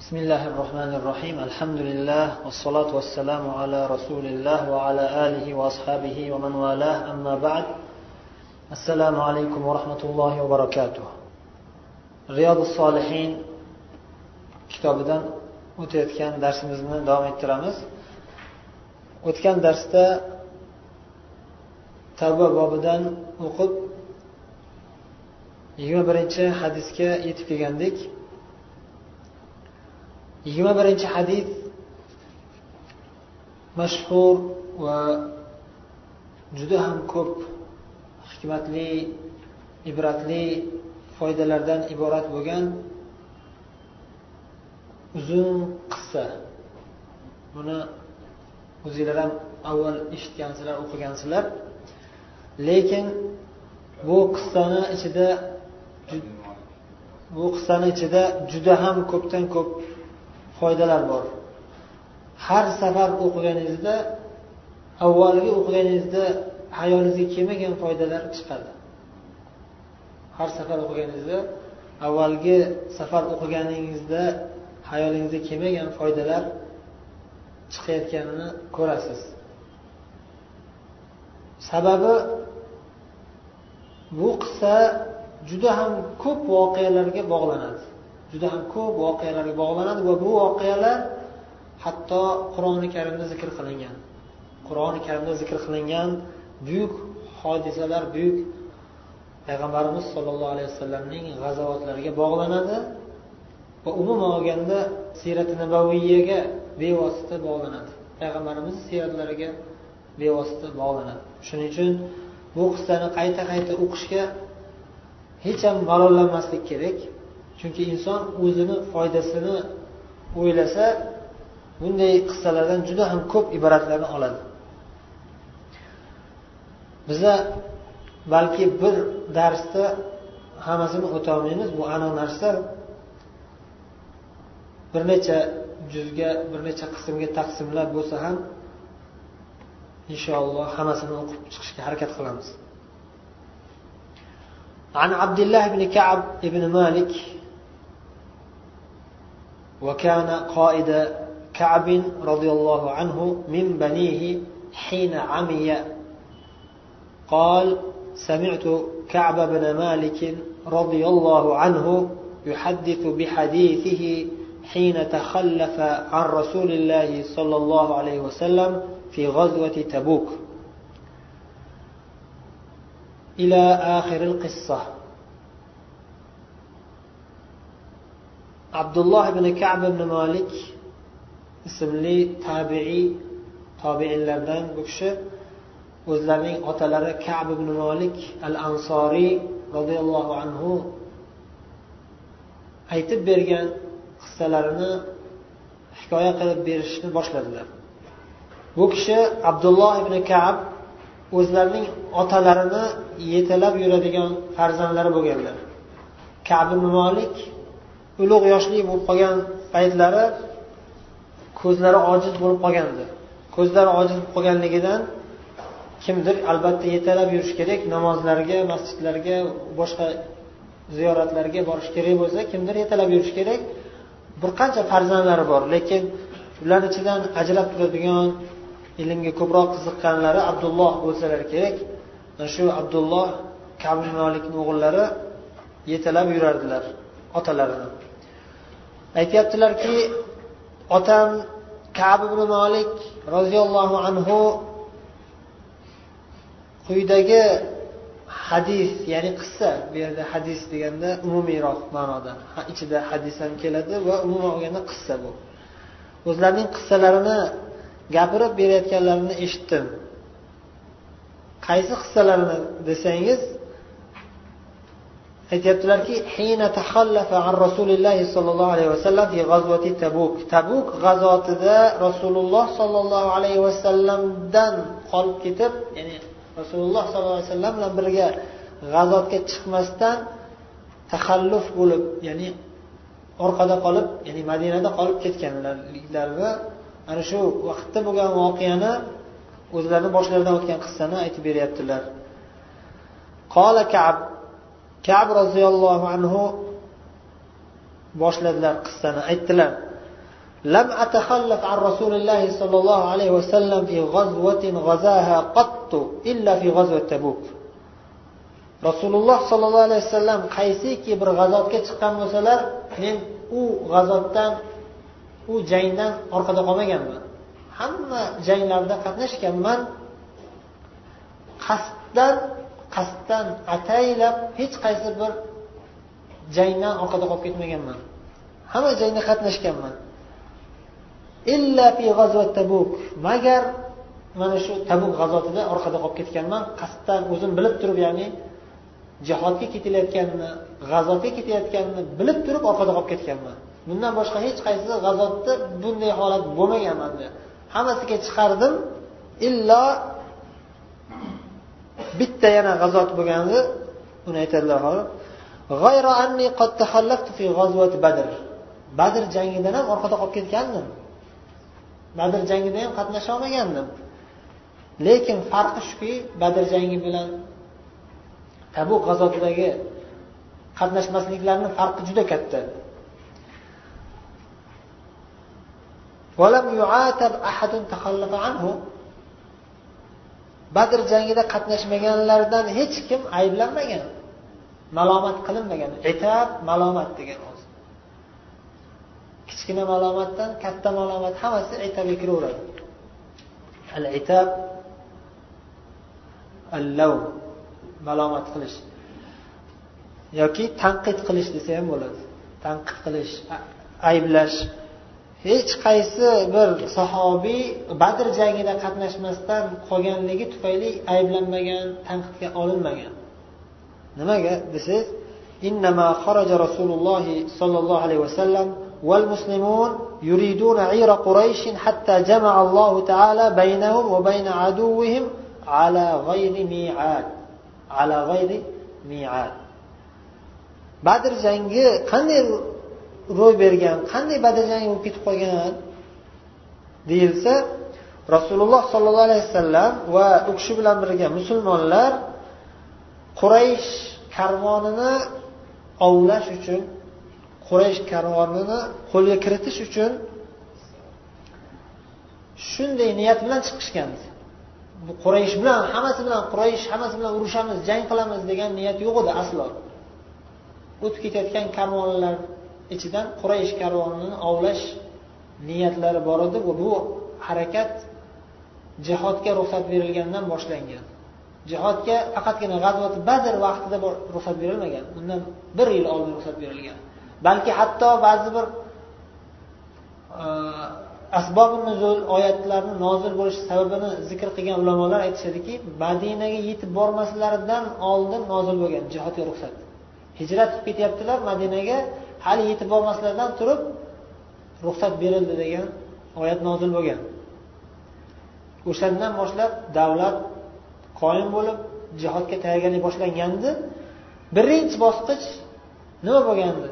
بسم الله الرحمن الرحيم الحمد لله والصلاة والسلام على رسول الله وعلى آله وأصحابه ومن والاه أما بعد السلام عليكم ورحمة الله وبركاته رياض الصالحين kitobidan o'tayotgan darsimizni davom ettiramiz o'tgan darsda tavba bobidan o'qib yigirma birinchi hadisga yetib kelgandik Yigirma birinchi hadis mashhur va juda ham ko'p hikmatli ibratli foydalardan iborat bo'lgan uzun qissa. Buni o'zinglar ham avval eshitgansizlar o'qigansizlar lekin bu qissani ichida bu qissani ichida juda ham ko'pdan ko'p foydalar bor. Har safar o'qiganingizda avvalgi o'qiganingizda hayolingizga kelmagan foydalar chiqadi. Har safar o'qiganingizda avvalgi safar o'qiganingizda hayolingizga kelmagan foydalar chiqayotganini ko'rasiz. Sababi bu qissa juda ham ko'p voqealarga bog'lanadi. Juda ham ko'p voqealarga bog'lanadi va bu voqealar hatto qur'oni karimda zikr qilingan. Qur'oni karimda zikr qilingan buyuk hodisalar buyuk payg'ambarimiz sollallohu alayhi vasallamning g'azovatlariga bog'lanadi va umuman olganda siyrati nabaviyaga bevosita bog'lanadi. Payg'ambarimiz siyratlariga bevosita bog'lanadi. Shuning uchun bu qissani qayta qayta o'qishga hech ham malollanmaslik kerak. chunki inson o'zini foydasini o'ylasa bunday qissalardan juda ham ko'p ibratlarni oladi biza balki bir darsda hammasini o'tolmaymiz bu aniq narsa bir necha juzga bir necha qismga taqsimlab bo'lsa ham inshaalloh hammasini o'qib chiqishga harakat qilamiz عن عبد الله بن كعب بن مالك وكان قائد كعب رضي الله عنه من بنيه حين عمي. قال سمعت كعب بن مالك رضي الله عنه يحدث بحديثه حين تخلف عن رسول الله صلى الله عليه وسلم في غزوة تبوك. إلى آخر القصة. abdulloh ibn kab ibn molik ismli tabiiy tobeinlardan bu kishi o'zlarining otalari kab ibn molik al ansoriy roziyallohu anhu aytib bergan qissalarini hikoya qilib berishni boshladilar. Bu kishi abdulloh ibn kab o'zlarining otalarini yetalab yuradigan farzandlari bo'lganlar. Kab ibn molik ulug' yoshli bo'lib qolgan paytlari ko'zlari ojiz bo'lib qolgandi. Ko'zlari ojiz bo'lib qolganligidan kimdir albatta yetalab yurish kerak namozlarga masjidlarga boshqa ziyoratlarga borish kerak bo'lsa kimdir yetalab yurish kerak. Bir qancha farzandlari bor lekin ular ichidan ajrab turadigan ilmga ko'proq qiziqqanlari abdulloh bo'lsalar kerak. Shu abdulloh kabi molikni o'g'illari yetalab yurardilar otalarini. Aytyaptilarki otam kab ibn molik roziyallohu anhu quyidagi hadis ya'ni qissa bu yerda hadis deganda umumiyroq ma'noda. Ichida hadis ham keladi va umuman olganda qissa bu. O'zlarining qissalarini gapirib berayotganlarini eshitdim. Qaysi qissalarini desangiz aytyaptilarki an sollallohu alayhi vasallam g'azvati tabuk. Tabuk g'azotida rasululloh sollallohu alayhi vasallamdan qolib ketib ya'ni rasululloh sollallohu alayhi vasallam bilan birga g'azotga chiqmasdan taxalluf bo'lib ya'ni orqada qolib ya'ni madinada qolib ketganliklarini ana shu vaqtda bo'lgan voqeani o'zlarini boshlaridan o'tgan qissani aytib beryaptilar. Qola kab kab roziyallohu anhu boshladilar qissani aytdilar لم أتخلف عن رسول الله صلى الله عليه وسلم في غزوة غزاها قط إلا في غزوة تبوك rasululloh sollallohu alayhi vasallam qaysiki bir g'azotga chiqqan bo'lsalar men u g'azotdan u jangdan orqada qolmaganman hamma janglarda qatnashganman qasddan qasddan ataylab hech qaysi bir jangdan orqada qolib ketmaganman. Hamma jangda qatnashganman. Illa fi tabuk. Magar mana shu tabuk g'azotida orqada qolib ketganman qasddan o'zim bilib turib ya'ni jihodga ketilayotganini g'azotga ketayotganini bilib turib orqada qolib ketganman. Bundan boshqa hech qaysi g'azotda bunday holat bo'lmagan manda hammasiga chiqardim illo bitta yana g'azot bo'lgandi uni aytadilar badr. Badr jangidan ham orqada qolib ketgandim. Badr jangida ham qatnasha olmagandim. Lekin farqi shuki badr jangi bilan tabuk g'azotidagi qatnashmasliklarini farqi juda katta. Badr jangida qatnashmaganlardan hech kim ayblanmagan. Malomat qilinmagan. Itab malomat degan kichkina malomatdan katta malomat hammasi itabga kiraveradi. Al itab allav malomat qilish. Yoki tanqid qilish desa ham bo'ladi. Tanqid qilish ayblash. hech qaysi bir sahobiy badr jangida qatnashmasdan qolganligi tufayli ayblanmagan tanqidga olinmagan nimaga desangiz إنما خرج رسول الله صلى الله عليه وسلم والمسلمون يريدون عير قريش حتى جمع الله تعالى بينهم وبين عدوهم على غير ميعاد على غير ميعاد badr jangi qanday ro'y bergan qanday badajang bo'lib ketib qolgan deyilsa rasululloh sollallohu alayhi vasallam va u kishi bilan birga musulmonlar quraysh karvonini ovlash uchun quraysh karvonini qo'lga kiritish uchun shunday niyat bilan chiqishgan. Bu quraysh bilan hammasi bilan quraysh hammasi bilan urushamiz jang qilamiz degan niyat yo'q edi aslo. O'tib ketayotgan karvonlar ichidan quraysh karvonini ovlash niyatlari bor edi va bu harakat jihodga ruxsat berilgandan boshlangan. Jihodga faqatgina g'azvati badr vaqtida ruxsat berilmagan undan bir yil oldin ruxsat berilgan. Balki hatto ba'zi bir e, asbob nuzul oyatlarni nozil bo'lish sababini zikr qilgan ulamolar aytishadiki madinaga yetib bormaslaridan oldin nozil bo'lgan jihodga ruxsat. Hijrat qilib ketyaptilar madinaga hali yetib bormaslardan turib ruxsat berildi degan oyat nozil bo'lgan. O'shandan boshlab davlat qoyim bo'lib jihodga tayyorgarlik boshlangandi. Birinchi bosqich nima bo'lgandi?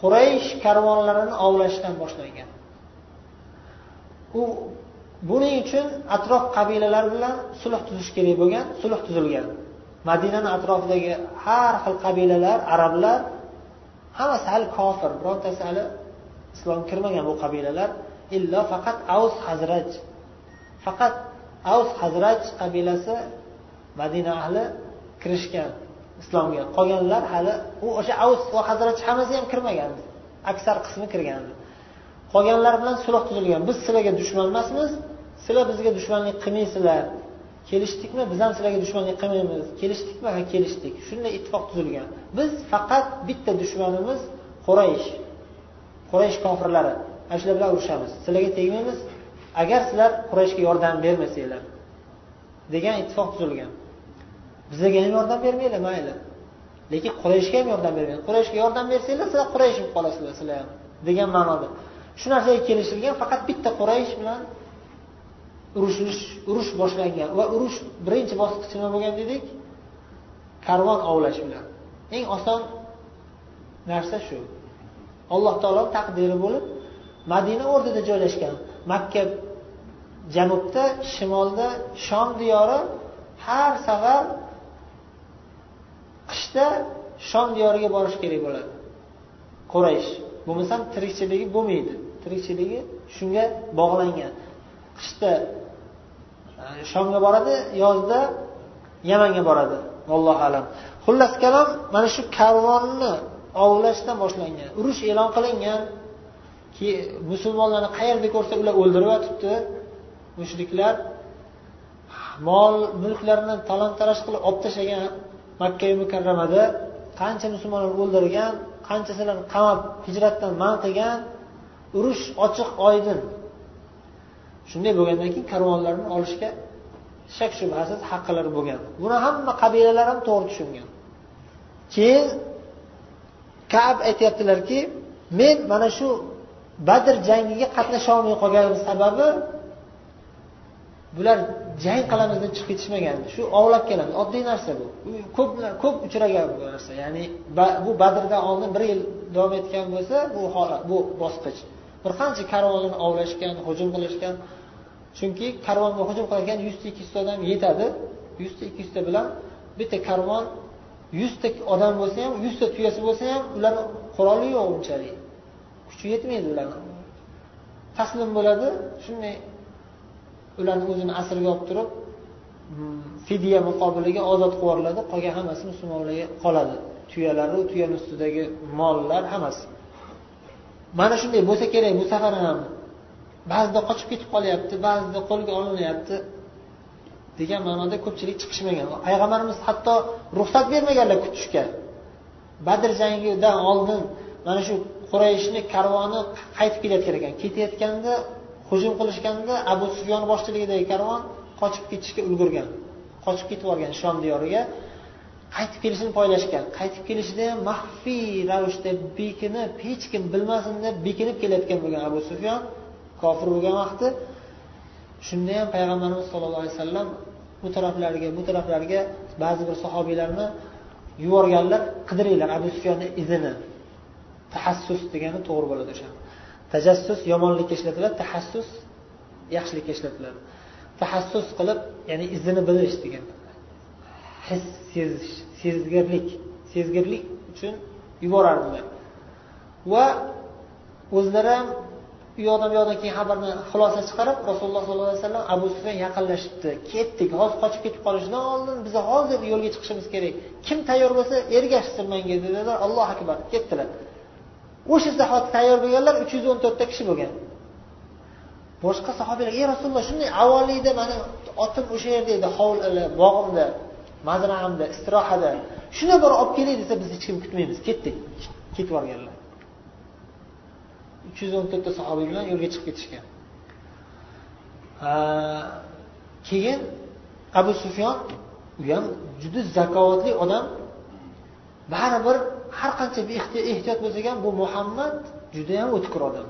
Quraysh karvonlarini ovlashdan boshlangan. U buning uchun atrof qabilalar bilan sulh tuzish kerak bo'lgan sulh tuzilgan. Madinani atrofidagi har xil qabilalar arablar hammasi hali kofir birontasi hali islom kirmagan bu qabilalar illo faqat avs hazraj. Faqat avs hazraj qabilasi madina ahli kirishgan islomga. Qolganlar hali u o'sha avs va hazrat hammasi ham kirmagandi aksar qismi kirgan. Qolganlar bilan sulh tuzilgan. Biz sizlarga dushman emasmiz sizlar bizga dushmanlik qilmaysizlar. Kelishdikmi biz ham sizlarga dushmanlik qilmaymiz. Kelishdikmi ha kelishdik. Shunday ittifoq tuzilgan. Biz faqat bitta dushmanimiz quraysh. Quraysh kofirlari. Ana shular bilan urushamiz. Sizlarga tegmaymiz. Agar sizlar qurayshga yordam bermasanglar degan ittifoq tuzilgan. Bizlarga ham yordam bermanglar mayli. Lekin qurayshga ham yordam bermanglar. Qurayshga yordam bersanglar sizlar quraysh bo'lib qolasizlar sizlar ham degan ma'noda. Shu narsaga kelishilgan faqat bitta quraysh bilan urushish urush boshlangan va urush birinchi bosqichi nima bo'lgan dedik. Karvon ovlash bilan. Eng oson narsa shu. Alloh taoloni taqdiri bo'lib madina o'rtada joylashgan. Makka janubda shimolda shom diyori har safar qishda shom diyoriga borish kerak bo'ladi. Quraysh. Bo'lmasam tirikchiligi bo'lmaydi. Tirikchiligi shunga bog'langan. Qishda e, shomga boradi yozda yamanga boradi. Allohu alam. Xullas kalom mana shu karvonni ovlashdan boshlangan. Urush e'lon qilingan. Musulmonlarni qayerda ko'rsa ular o'ldirib yotibdi mushriklar mol mulklarini talon taroj qilib olib tashlagan makka mukarramada qancha musulmonlarni o'ldirgan qanchasilarni qamab hijratdan man qilgan urush ochiq oydin. Shunday bo'lgandan keyin karvonlarni olishga shak shubhasiz haqqilari bo'lgan. Buni hamma qabilalar ham to'g'ri tushungan. Keyin kab aytyaptilarki men mana shu badr jangiga qatnasholmay qolganim sababi bular jang qilamiz deb chiqib ketishmagan. Shu ovlab keladi. Oddiy narsa bu. Ko'p ko'p uchragan bu narsa. Ya'ni bu badrdan oldin bir yil davom etgan bo'lsa bu holat bu bosqich. Bir qancha karvonlarni ovlashgan hujum qilishgan. Chunki karvonga hujum qiladigan yuzta ikki yuzta odam yetadi. Yuzta ikki yuzta bilan bitta karvon yuzta odam bo'lsa ham yuzta tuyasi bo'lsa ham ularni quroli yo'q unchalik. Kuchi yetmaydi ularni. Taslim bo'ladi shunday ularni o'zini asirga olib turib mm, fidya muqobiliga ozod qilib yuboriladi. Qolgan hammasi musulmonlarga qoladi. Tuyalaru tuyani ustidagi mollar hammasi. Mana shunday bo'lsa kerak bu safar ham. Ba'zida qochib ketib qolyapti ba'zida qo'lga olinyapti. Degan ma'noda ko'pchilik chiqishmagan. Payg'ambarimiz hatto ruxsat bermaganlar kutishga badr jangidan oldin mana shu qurayishni karvoni qaytib kelayotgan ekan. Ketayotganda hujum qilishganda abu sufyon boshchiligidagi karvon qochib ketishga ulgurgan. Qochib ketib olgan shom diyoriga. Qaytib kelishini poylashgan. Qaytib kelishida ham maxfiy ravishda bekinib hech kim bilmasin deb bekinib kelayotgan bo'lgan abu sufyon kofir bo'lgan vaqti shunda ham payg'ambarimiz sollallohu alayhi vasallam u taraflarga bu taraflarga ba'zi bir sahobiylarni yuborganlar qidiringlar abu sufyonni izini. Tahassus degani to'g'ri bo'ladi o'sha. Tajassus yomonlikka ishlatiladi tahassus yaxshilikka ishlatiladi tahassus qilib ya'ni izini bilish degan. His sezish sezgirlik sezgirlik uchun yuborardilar. Va o'zlari ham u yoqdan bu yoqdan keyin xabarni xulosa chiqarib rasululloh sollallohu alayhi vasallam abu sufyan yaqinlashibdi. Ketdik hozir qochib ketib qolishidan oldin biz hozir yo'lga chiqishimiz kerak. Kim tayyor bo'lsa ergashsin menga dedilar. Allohu akbar ketdilar. O'sha zahoti tayyor bo'lganlar uch yuz o'n to'rtta kishi bo'lgan. Boshqa sahobiylar ey rasululloh shunday avvalida mani otim o'sha yerda edi hovli bog'imda mazrag'imda istirohada shuni bir olib kelay desa biz hech kim kutmaymiz. Ketdik ketib yuborganlar uch yuz o'n to'rtta sahobiy bilan yo'lga chiqib ketishgan. Keyin abu sufyon u ham juda zakovatli odam. Baribir har qancha ehtiyot bo'lsak ham bu muhammad judayam o'tkir odam.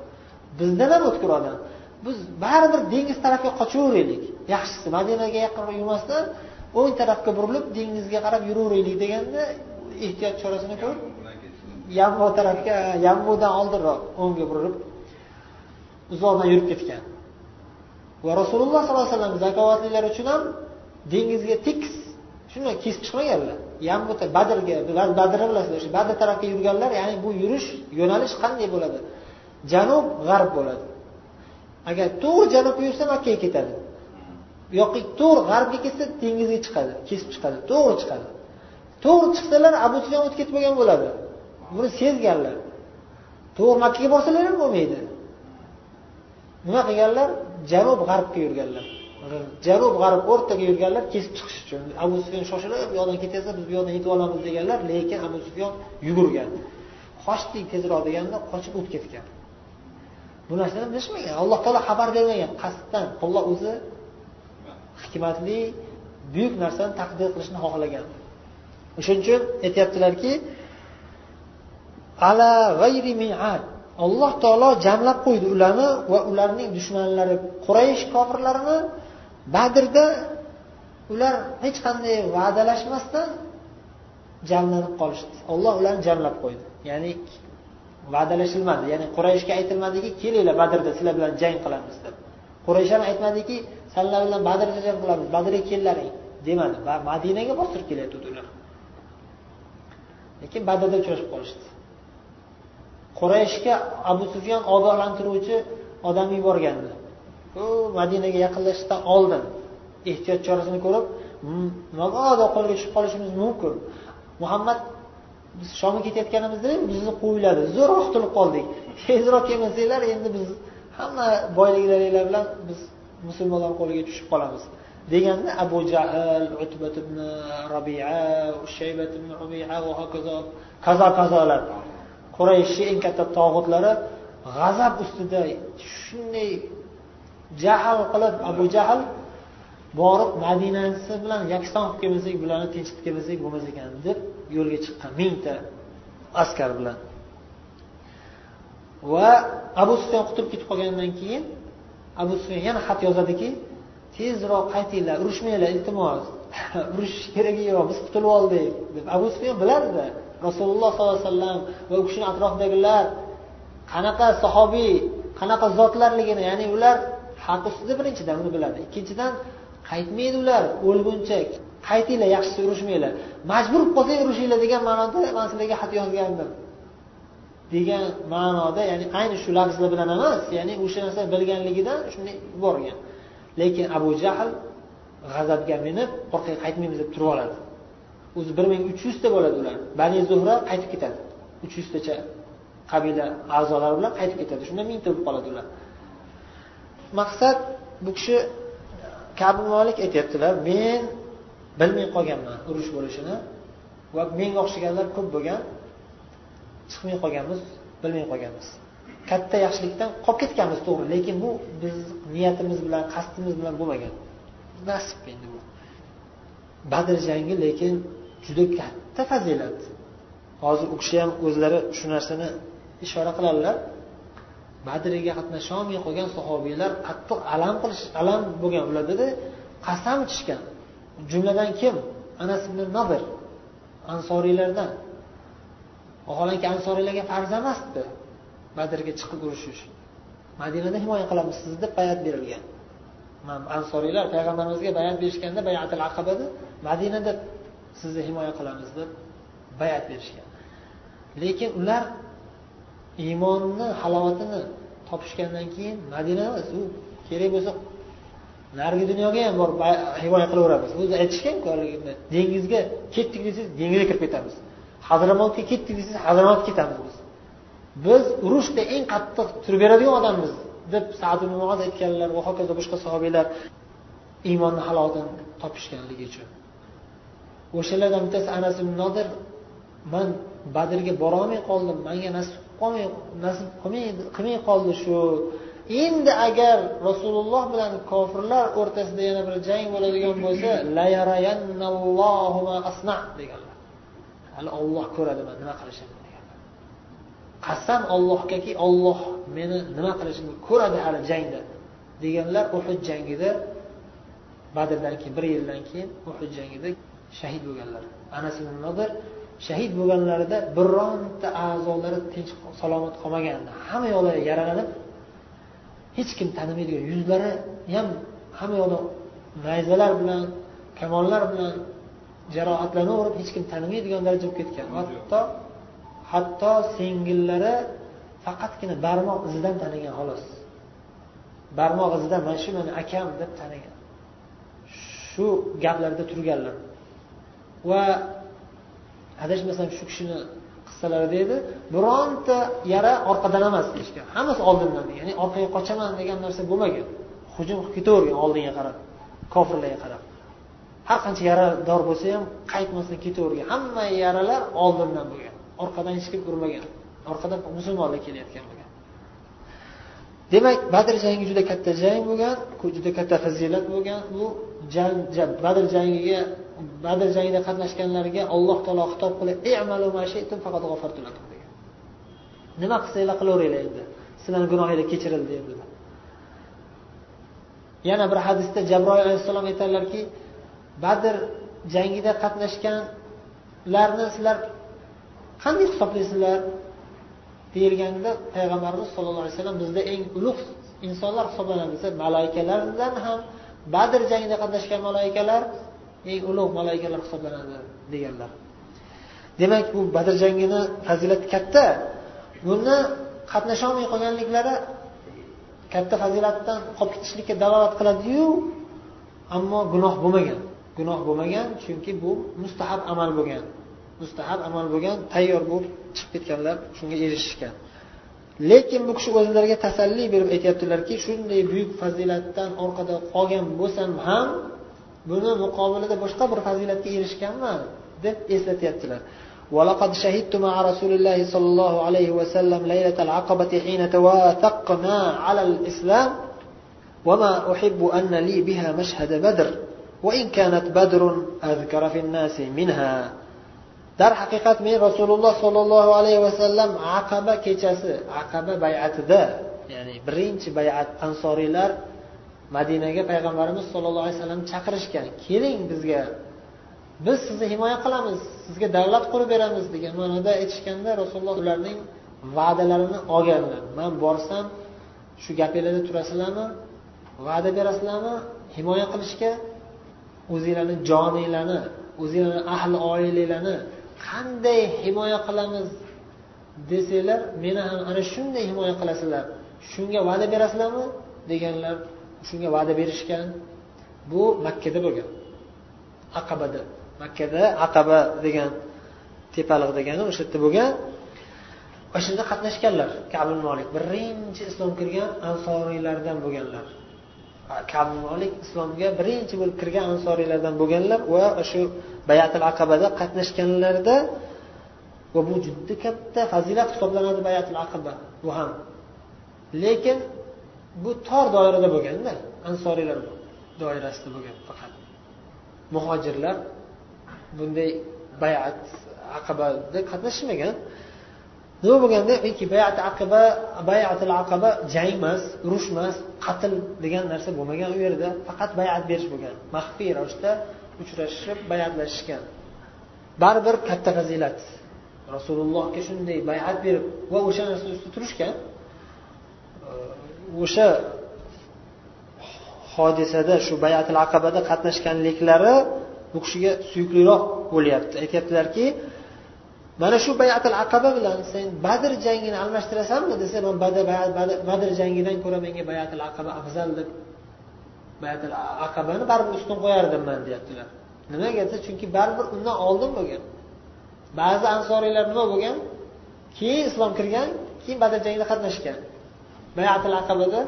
Bizdan ham o'tkir odam. Biz baribir dengiz tarafga qochaveraylik. Yaxshisi madinaga yaqinroq yurmasdan o'ng tarafga burilib dengizga qarab yuraveraylik deganda ehtiyot chorasini ko'rib yambo tarafga yambodan oldinroq o'ngga burilib uzoqdan yurib ketgan. Va rasululloh sollallohu alayhi vasallam zakovatlilar uchun ham dengizga tekis shunday kesib chiqmaganlar. Yambo badrga badrni bilasizlar o'sha badr tarafga yurganlar ya'ni bu yurish yo'nalish qanday bo'ladi? Janub g'arb bo'ladi. Agar to'g'ri janubga yursa makkaga ketadi. Bu yoqqa to'g'ri g'arbga ketsa dengizga chiqadi kesib chiqadi to'g'ri chiqadi. To'g'ri chiqsalar abu sufyon o'tib ketmagan bo'ladi. Buni sezganlar to'g'ri makkaga borsalar ham bo'lmaydi. Nima qilganlar? Janub g'arbga yurganlar. Janub g'arb o'rtaga yurganlar kesib chiqish uchun. Abu sufyon shoshilib bu yoqdan ketaversa biz bu yoqdan yetib olamiz deganlar lekin abu sufyon yugurgan. Qochdik tezroq deganda qochib o'tib ketgan. Bu narsani bilishmagan. Alloh taolo xabar bermagan. Qasddan olloh o'zi hikmatli buyuk narsani taqdir qilishni xohlagan. O'shaning uchun aytyaptilarki ala g'ayri mi'ad. Alloh taolo jamlab qo'ydi ularni va ularning dushmanlari quraysh kofirlarini badrda ular hech qanday va'dalashmasdan jamlanib qolishdi. Olloh ularni jamlab qo'ydi. Ya'ni va'dalashilmadi. Ya'ni qurayshga aytilmadiki kelinglar badrda sizlar bilan jang qilamiz deb. Quraysh ham aytmadiki sanlar bilan badrda jang qilamiz badrga kellaring demadi va madinaga bostirib kelayotgandi ular. Lekin badrda uchrashib qolishdi. Qurayshga abu sufyan ogohlantiruvchi odam yuborgandi. U madinaga yaqinlashishdan oldin ehtiyot chorasini ko'rib mabodo qo'lga tushib qolishimiz mumkin? Muhammad biz shomga ketayotganimizda bizni quviladi zo'rroq qutulib qoldik. Tezroq kelmasanglar endi biz hamma boyliklaringlar bilan biz musulmonlar qo'liga tushib qolamiz. Deganda abu jahl utbat ibn robia shaybat ibn robia va hokazo kazo kazolar qurayshni eng katta tog'utlari g'azab ustida shunday jahl qilib abu jahl borib madinasi bilan yakson qilib kelmasak bularni tinchitib kelmasak bo'lmas ekan deb yo'lga chiqqan mingta askar bilan. Va abu sufyan qutulib ketib qolgandan keyin abu sufyan yana xat yozadiki tezroq qaytinglar urushmanglar iltimos urushish keragi yo'q biz qutulib oldik deb abu sufyon bilardida rasululloh sollallohu alayhi vasallam va u kishini atrofidagilar qanaqa sahobiy qanaqa zotlarligini ya'ni ular haq ustida birinchidan uni biladi. Ikkinchidan qaytmaydi ular o'lguncha qaytinglar yaxshisi urushmanglar. Majbur bo'lib qolsang urushinglar degan ma'noda man sizlarga xat yozgandim degan ma'noda ya'ni ayni shu lafzlar bilan emas ya'ni o'sha narsa bilganligidan shunday yuborgan. Lekin abu jahl g'azabga minib orqaga qaytmaymiz deb turib oladi. O'zi bir ming uch yuzta bo'ladi ular. Bani zuhra qaytib ketadi. Uch yuztacha qabila a'zolari bilan qaytib ketadi. Shunda mingta bo'lib qoladi ular. Maqsad bu kishi kabi molik aytyaptilar men bilmay qolganman urush bo'lishini va menga o'xshaganlar ko'p bo'lgan chiqmay qolganmiz bilmay qolganmiz. Katta yaxshilikdan qolib ketganmiz to'g'ri lekin bu biz niyatimiz bilan qasdimiz bilan bo'lmagan. Nasib endi bu. Badr jangi lekin juda katta fazilat. Hozir u kishi ham o'zlari shu narsani ishora qiladilar. Badrga qatnasholmay qolgan sahobiylar qattiq alam qilish alam bo'lgan ulardada qasam ichishgan. Jumladan kim? Anas ibn nadir ansoriylardan vaholanki ansoriylarga farz emasdi badrga chiqib urushish madinada himoya qilamiz sizni deb bayat berilgan. Ansoriylar payg'ambarimizga bayat berishganda bayatil aqabada madinada sizni himoya qilamiz deb bayat berishgan. Lekin ular iymonni halovatini topishgandan keyin madina emas u kerak bo'lsa narigi dunyoga ham borib himoya qilaveramiz. O'zi aytishganku dengizga ketdik desangiz dengizga kirib ketamiz. Hazramotga ketdik desangiz hazramotga ketamiz biz. Biz urushda eng qattiq turib beradigan odammiz deb sad aytganlar va hokazo boshqa sahobiylar iymonni halovatini topishganligi uchun. O'shalardan bittasi anas ibn nodir man badrga borolmay qoldim manga nasib qolmay nasib qilmay qoldi shu. Endi agar rasululloh bilan kofirlar o'rtasida yana bir jang bo'ladigan bo'lsa deganlar. Hali olloh ko'radi man nima qilishimni deganlar. Qasam ollohgaki olloh meni nima qilishimni ko'radi hali jangda deganlar uhud jangida badrdan keyin bir yildan keyin uhud jangida shahid bo'lganlar. Anas ibn nodir shahid bo'lganlarida bironta a'zolari tinch salomat qolmagandi hamma yoqlari yaralanib hech kim tanimaydigan yuzlari ham hamma yoqda nayzalar bilan kamonlar bilan jarohatlanaverib hech kim tanimaydigan daraja bo'lib ketgan. Hatto hatto singillari faqatgina barmoq izidan tanigan xolos. Barmoq izidan mana shu meni akam deb tanigan. Shu gaplarda turganlar va adashmasam shu kishini qissalarida edi. Bironta yara orqadan emas deyishgan. Hammasi oldindan ya'ni orqaga qochaman degan narsa bo'lmagan. Hujum qilib ketavergan oldinga qarab kofirlarga qarab. Har qancha yarador bo'lsa ham qaytmasdan ketavergan. Hamma yaralar oldindan bo'lgan. Orqadan hech kim urmagan. Orqadan musulmonlar kelayotgan bo'lgan. Demak badr jangi juda katta jang bo'lgan juda katta fazilat bo'lgan. Bu jang badr jangiga badr jangida qatnashganlarga alloh taolo xitob qilib degan. Nima qilsanglar qilaveringlar endi. Sizlarni gunohinglar kechirildi dedilar yana bir hadisda jabroil alayhissalom aytadilarki badr jangida qatnashganlarni sizlar qanday hisoblaysizlar deyilganda payg'ambarimiz sollallohu alayhi vasallam bizda eng ulug' insonlar hisoblanadi. Desa malaikalardan ham badr jangida qatnashgan malaikalar eng ulug' malaikalar hisoblanadi deganlar. Demak bu badr jangini fazilati katta. Buni qatnasholmay qolganliklari katta fazilatdan qolib ketishlikka dalolat qiladiyu ammo gunoh bo'lmagan. Gunoh bo'lmagan chunki bu mustahab amal bo'lgan. Mustahab amal bo'lgan tayyor bo'lib chiqib ketganlar shunga erishishgan. Lekin bu kishi o'zlariga tasalli berib aytyaptilarki shunday buyuk fazilatdan orqada qolgan bo'lsam ham buni muqobilida boshqa bir fazilatga erishganman deb eslatyaptilar. ولقد شهدت مع رسول الله صلى الله عليه وسلم ليلة العقبة حين تواثقنا على الإسلام وما أحب أن لي بها مشهد بدر وإن كانت بدر أذكر في الناس منها در حقيقة من رسول الله صلى الله عليه وسلم عقبة كيتشاس عقبة بيعت ذا يعني برينش بيعت أنصاري لار madinaga payg'ambarimiz sollallohu alayhi vasallam chaqirishgan keling bizga biz sizni himoya qilamiz sizga davlat qurib beramiz degan ma'noda aytishganda rasululloh ularning va'dalarini olganlar. Man borsam shu gapinglarda turasizlarmi va'da berasizlarmi himoya qilishga o'zinglarni joninglarni o'zinglarni ahli oilanglarni qanday himoya qilamiz desanglar meni ham ana shunday himoya qilasizlar shunga va'da berasizlarmi deganlar shunga va'da berishgan bu makkada bo'lgan. Aqabada. Makkada aqaba degan tepaliq degani o'sha yerda bo'lgan. O'sha yerda qatnashganlar. Kabul molik birinchi islom kirgan ansoriylardan bo'lganlar. Kabul molik islomga birinchi bo'lib kirgan ansoriylardan bo'lganlar va shu bayatil aqabada qatnashganlarda va bu juda katta fazilat hisoblanadi bayatil aqaba. Bu ham. Lekin bu tor doirada bo'lganda ansoriylar doirasida bo'lgan faqat. Muhojirlar bunday bayat aqabada qatnashmagan. Nima bo'lganda bayat aqaba bayatil aqaba jang emas urush emas qatl degan narsa bo'lmagan u yerda. Faqat bayat berish bo'lgan maxfiy ravishda uchrashib bayatlashishgan. Baribir katta fazilat. Rasulullohga shunday bayat berib va o'sha narsa ustida turishgan o'sha hodisada shu bayatil aqabada qatnashganliklari bu kishiga suyukliroq bo'lyapti. Aytyaptilarki mana shu bayatil aqaba bilan sen badr jangini almashtirasanmi desa man badr jangidan ko'ra menga bayatil aqaba afzal deb bayatil aqabani baribir ustun qo'yardim man deyaptilar. Nimaga desa chunki baribir undan oldin bo'lgan. Ba'zi ansoriylar nima bo'lgan? Keyin islom kirgan keyin badr jangida qatnashgan. Bayatil aqabada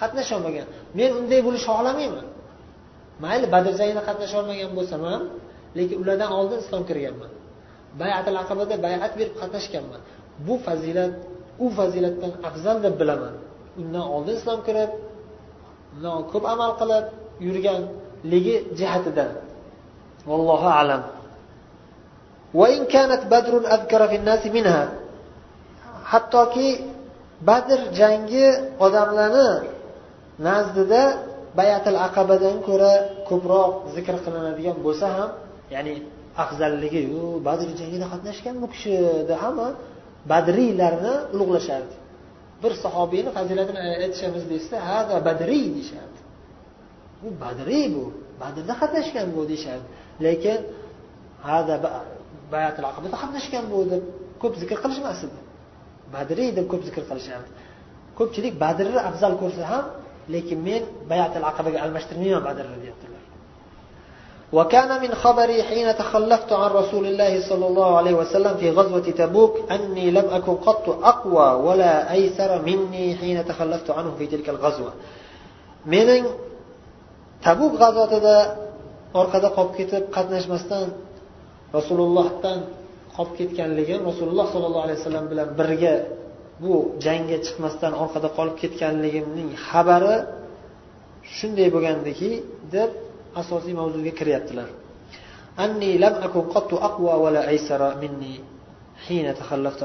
qatnasholmagan men unday bo'lishni xohlamayman. Mayli badr jangida qatnasholmagan bo'lsam ham lekin ulardan oldin islom kirganman. Bayatil aqabada bayat berib qatnashganman. Bu fazilat u fazilatdan afzal deb bilaman. Undan oldin islom kirib undan ko'p amal qilib yurganligi jihatidan. Vallohu alam. Hattoki badr jangi odamlarni nazdida bayatil aqabadan ko'ra ko'proq zikr qilinadigan bo'lsa ham ya'ni afzalligi u badr jangida qatnashgan bu kishida hamma badriylarni ulug'lashardi. Bir sahobiyni fazilatini aytishamiz deyishsa hada badriy deyishardi. Bu badriy bu badrda qatnashgan bu deyishardi. Lekin hada bayatil aqabada qatnashgan bu deb ko'p zikr qilishmas edi. badriy deb ko'p zikr qilishadi ko'pchilik badrni afzal ko'rsa ham lekin men bayatil aqabaga almashtirmayman badrni deyaptilar وكان من خبري حين تخلفت عن رسول الله صلى الله عليه وسلم في غزوة تبوك أني لم أكن قط أقوى ولا أيسر مني حين تخلفت عنه في تلك الغزوة. من تبوك غزوة دا أرقد قبكت قد نشمستان رسول الله تان qolib ketganligi rasululloh sollallohu alayhi vasallam bilan birga bu jangga chiqmasdan orqada qolib ketganligimning xabari shunday bo'lgandiki deb asosiy mavzuga kiryaptilar. Anni qattu aqwa wala minni hina takhallaftu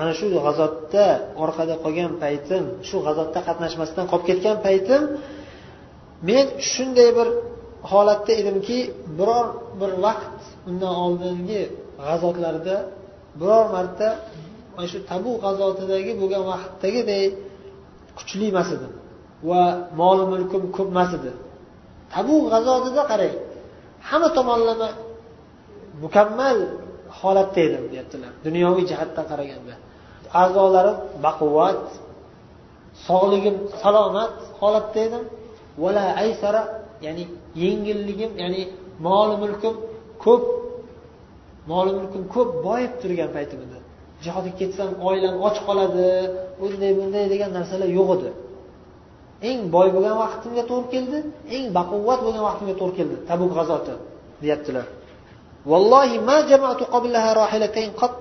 ana shu g'azotda orqada qolgan paytim shu g'azotda qatnashmasdan qolib ketgan paytim men shunday bir holatda edimki biror bir vaqt undan oldingi g'azotlarida biror marta mana shu tabu g'azotidagi bo'lgan vaqtdagiday kuchli emas edi va mol mulkim ko'p emas edi. Tabu g'azotida qarang hamma tomonlama mukammal holatda edim deyaptilar. Dunyoviy jihatdan qaraganda. A'zolarim baquvvat sog'ligim salomat holatda edim vala aysara ya'ni yengilligim ya'ni mol mulkim ko'p mol mulkim ko'p boyib turgan paytimda jihodga ketsam oilam och qoladi bunday bunday degan narsalar yo'q edi. Eng boy bo'lgan vaqtimga to'g'ri keldi eng baquvvat bo'lgan vaqtimga to'g'ri keldi tabuk g'azoti deyaptilar. Vallohi ma jamatu qablaha rahilatayn qat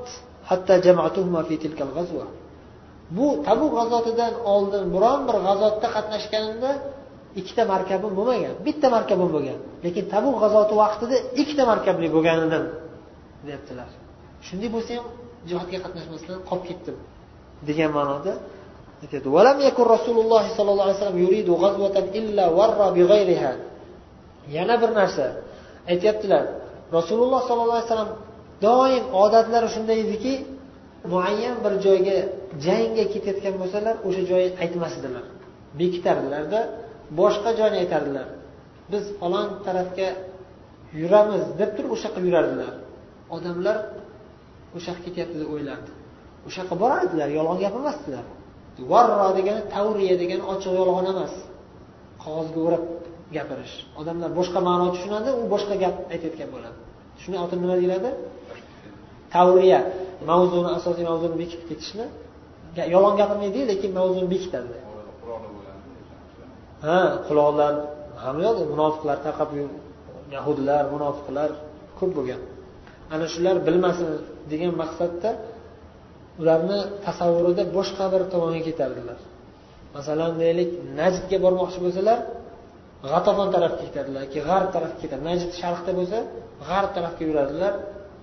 hatta jamatuhuma fi tilkal g'azwa bu tabuk g'azotidan oldin biron bir g'azotda qatnashganimda ikkita markabim bo'lmagan bitta markabim bo'lgan. Lekin tabuk g'azoti vaqtida ikkita markabli bo'lganidan deyaptilar. Shunday bo'lsa ham jihodga qatnashmasdan qolib ketdim degan ma'noda aytadi. Valam yakun rasululloh sollallohu alayhi vasallam yuridu illa yana bir narsa aytyaptilar. Rasululloh sollallohu alayhi vasallam doim odatlari shunday ediki muayyan bir joyga jangga ketayotgan bo'lsalar o'sha joyni aytmas edilar bekitardilarda boshqa joyni aytardilar. Biz falon tarafga yuramiz deb turib o'sha yerqa yurardilar. Odamlar o'sha yoqqa ketyapti deb o'ylardi. O'sha yoqqa borardilar yolg'on gapirmasdilar varro degani tavriya degani ochiq yolg'on emas. Qog'ozga o'rab gapirish. Odamlar boshqa ma'no tushunadi u boshqa gap aytayotgan bo'ladi. Shuni otini nima deyiladi? Tavriya. Mavzuni asosiy mavzuni bekitib ketishni. Yolg'on gapirmaydi lekin mavzuni bekitadi ha quloqlar ham yo'q munofiqlar tarqab yahudlar munofiqlar ko'p bo'lgan. Ana shular bilmasin degan maqsadda ularni tasavvurida boshqa bir tomonga ketardilar. Masalan deylik najdga bormoqchi bo'lsalar g'atafon tarafga ketadilar yoki g'arb tarafga ketadi najd sharqda bo'lsa g'arb tarafga yuradilar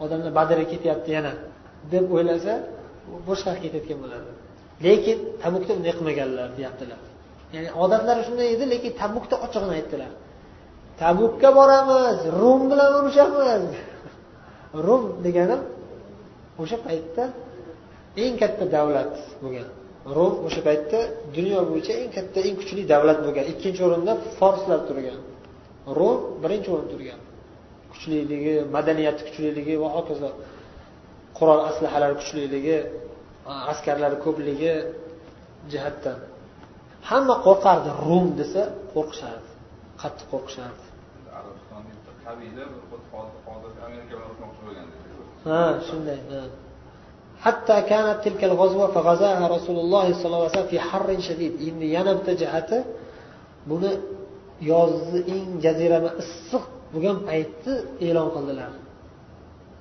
odamlar badrga ketyapti yana deb o'ylasa boshqa ketayotgan bo'ladi lekin tabukda bunday qilmaganlar deyaptilar. Ya'ni odatlari shunday edi lekin tabukda ochig'ini aytdilar. Tabukka boramiz rum bilan urushamiz. Rum degani o'sha paytda eng katta davlat bo'lgan. Rum o'sha paytda dunyo bo'yicha eng katta eng kuchli davlat bo'lgan. Ikkinchi o'rinda forslar turgan. Rum birinchi o'rinda turgan. Kuchliligi madaniyati kuchliligi va hokazo qurol aslahalari kuchliligi askarlari ko'pligi jihatdan. Hamma qo'rqardi rum desa qo'rqishardi qattiq qo'rqishardi. ha shunday hatto kanat tilkal g'azva fag'azaha rasululloh sollallohu alayhi vasallam fi harrin shadid. Endi yana bitta jihati buni yozni eng jazirama issiq bo'lgan paytni e'lon qildilar.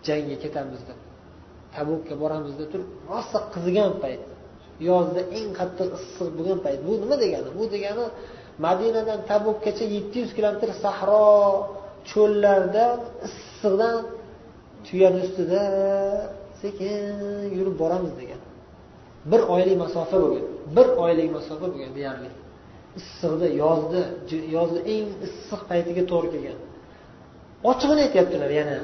Jangga ketamiz deb. Tabukka boramiz deb turib rosa qizigan payt yozda eng qattiq issiq bo'lgan payt. Bu nima degani? Bu degani madinadan tabukkacha yetti yuz kilometr sahro cho'llarda issiqdan tuyani ustida sekin yurib boramiz degan. Bir oylik masofa bo'lgan bir oylik masofa bo'lgan deyarli. Issiqda yozda yozni eng issiq paytiga to'g'ri kelgan. Ochig'ini aytyaptilar yana.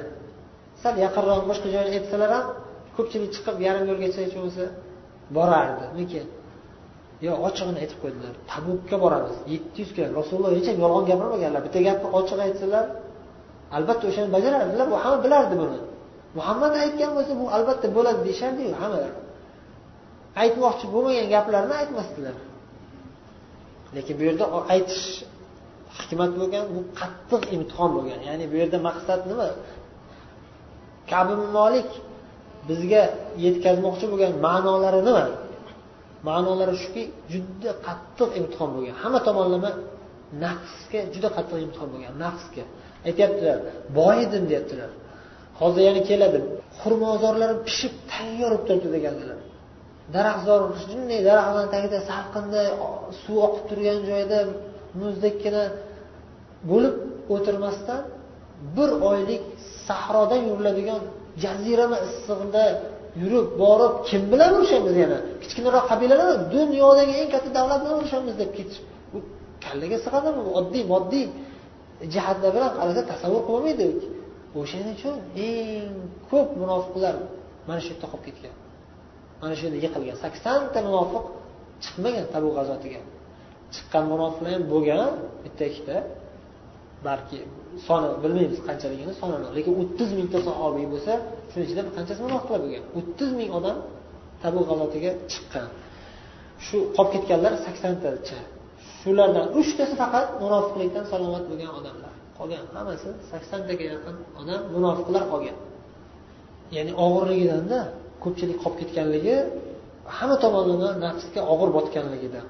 Sal yaqinroq boshqa joyni aytsalar ham ko'pchilik chiqib yarim yo'lgacha hech bo'lmasa borardi. Lekin yo ochig'ini aytib qo'ydilar. Tabukka boramiz yetti yuz kilo rasululloh hech ham yolg'on gapirmaganlar. Bitta gapni ochiq aytsalar albatta o'shani bajarardilar bu hamma bilardi buni. Muhammad aytgan bo'lsa bu albatta bo'ladi deyishardiyu hammalar. Aytmoqchi bo'lmagan gaplarni aytmasdilar. Lekin bu yerda aytish hikmat bo'lgan bu qattiq imtihon bo'lgan. Ya'ni bu yerda maqsad nima? Kabi molik bizga yetkazmoqchi bo'lgan ma'nolari nima? Ma'nolari shuki juda qattiq imtihon bo'lgan. Hamma tomonlama nafsga juda qattiq imtihon bo'lgan nafsga. Aytyaptilar boy edim deyaptilar hozir yana keladi. Xurmozorlari pishib tayyor bo'lib turibdi degandilar. Daraxtzor shunday daraxtlarni tagida salqinda suv oqib turgan joyda muzdekkina bo'lib o'tirmasdan bir oylik sahroda yuriladigan jazirama issig'ida yurib borib kim bilan urushamiz yana? Kichkinaroq qabilalar dunyodagi eng katta davlat bilan urushamiz deb ketish bu kallaga sig'adimi? Oddiy moddiy. Jihatlar bilan qarasa tasavvur qilolmaydi o'shaning uchun eng ko'p munofiqlar mana shu yerda qolib ketgan. Mana shu yerda yiqilgan. Saksonta munofiq chiqmagan tabu g'azotiga. Chiqqan munofiqlar ham bo'lgan bitta ikkita. Balki soni bilmaymiz qanchaligini sonini lekin o'ttiz mingta sahobiy bo'lsa shuni ichida qanchasi munofiqlar bo'lgan? O'ttiz ming odam tabu g'azotiga chiqqan. Shu qolib ketganlar saksontacha shulardan uchtasi faqat munofiqlikdan salomat bo'lgan odamlar. Qolgan hammasi saksontaga yaqin odam munofiqlar qolgan. Ya'ni og'irligidanda ko'pchilik qolib ketganligi hamma tomonlama nafsga og'ir botganligidan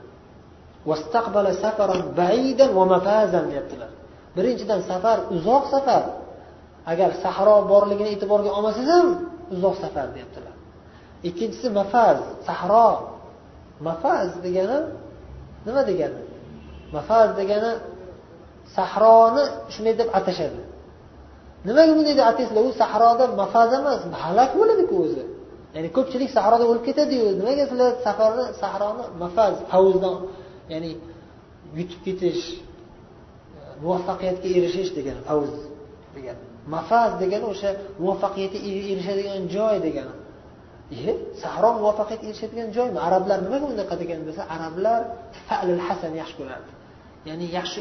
deyaptilar. Birinchidan safar uzoq safar. Agar sahro borligini e'tiborga olmasangiz ham uzoq safar deyaptilar. Ikkinchisi mafaz sahro. Mafaz degani nima degani? Mafaz degani sahroni shunday deb atashadi. Nimaga bunday deb ataysizlar u sahroda mafaz emas halak bo'ladiku o'zi. Ya'ni ko'pchilik sahroda o'lib ketadiyu. Nimaga sizlar safarni sahroni mafaz havuzdan ya'ni yutib ketish muvaffaqiyatga erishish degani havuz degani. Mafaz degani o'sha muvaffaqiyatga erishadigan joy degani. E sahro muvaffaqiyatga erishadigan joymi? Arablar nimaga unaqa degan desa arablar falil hasan yaxshi ko'rardi. Ya'ni yaxshi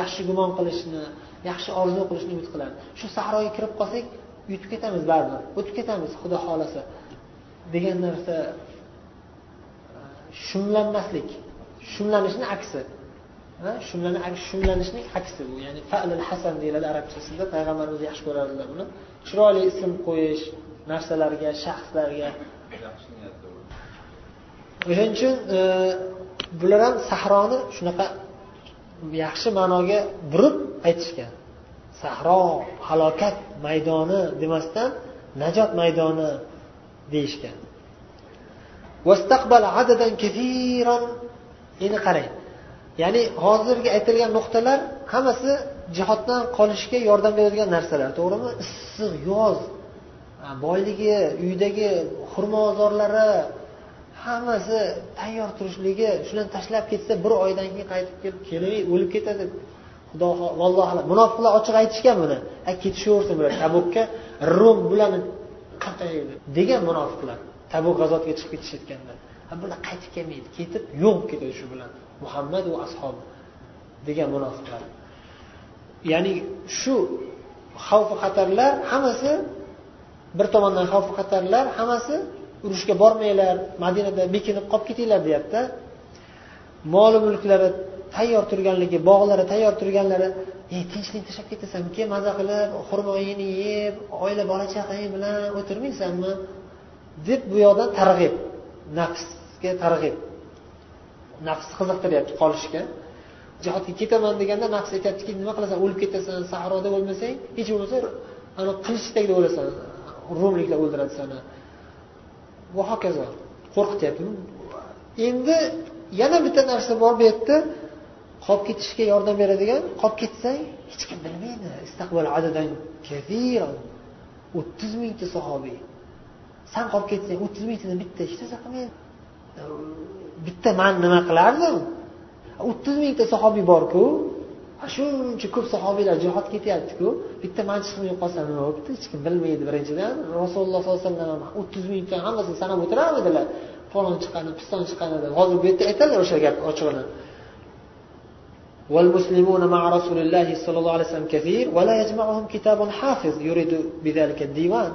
yaxshi gumon qilishni yaxshi orzu qilishni umid qiladi. Shu sahroga kirib qolsak yutib ketamiz baribir o'tib ketamiz xudo xohlasa degan narsa e, shumlanmaslik shumlanishni aksi. Shumlanishning aksi bu. Ya'ni falil hasan deyiladi arabchasida payg'ambarimiz yaxshi ko'rardilar buni. Chiroyli ism qo'yish narsalarga shaxslarga. O'shaning uchun e, bular ham sahroni shunaqa yaxshi ma'noga burib aytishgan. Sahro halokat maydoni demasdan najot maydoni deyishgan. Endi qarang. Ya'ni hozirgi aytilgan nuqtalar hammasi jihoddan qolishga yordam beradigan narsalar to'g'rimi? Issiq yoz boyligi uydagi xurmozorlari hammasi tayyor turishligi shularni tashlab ketsa bir oydan keyin qaytib kelib kelmay o'lib ketadi. Xudo vallohu munofiqlar ochiq aytishgan buni. Ketishaversin bular tabukka rum bularni degan munofiqlar tabuk g'azotiga chiqib ketishayotganda. Bular qaytib kelmaydi ketib yo'q bo'lib ketadi shu bilan. Muhammad va ashobi degan munofiqlar. Ya'ni shu xavfu xatarlar hammasi bir tomondan xavfu xatarlar hammasi urushga bormanglar madinada bekinib qolib ketinglar deyapti. Moli mulklari tayyor turganligi bog'lari tayyor turganlari e tinchlik tashlab ketasanmi? Maza qilib xurmoyingni yeb oila bola chaqang bilan o'tirmaysanmi? deb bu yoqdan targ'ib nafsga targ'ib. Nafs qiziqtiryapti qolishga. Jihodga ketaman deganda nafs aytyaptiki nima qilasan? O'lib ketasan sahroda bo'lmasang hech bo'lmasa ana qilich tagida o'lasan. Rumliklar o'ldiradi seni va hokazo. Qo'rqityapti endi yana bitta narsa bor bu yerda. Qolib ketishga yordam beradigan qolib ketsang hech kim bilmaydi. O'ttiz mingta sahobiy san qolib ketsang o'ttiz mingtadan bitta hech narsa qilmaydi. Bitta man nima qilardim? O'ttiz mingta sahobiy borku. shuncha ko'p sahobiylar jihod ketyaptiku bitta man chiqmay qolsa nima bo'libdi hech kim bilmaydi birinchidan rasululloh sollallohu alayhi vasallam o'ttiz mingta hammasini sanab o'tirarmidilar falon chiqqani piston chiqqani deb hozir bu yerda aytadilar o'sha gap ochig'ini والمسلمون مع رسول الله صلى الله عليه وسلم كثير ولا يجمعهم كتاب حافظ يريد بذلك الديوان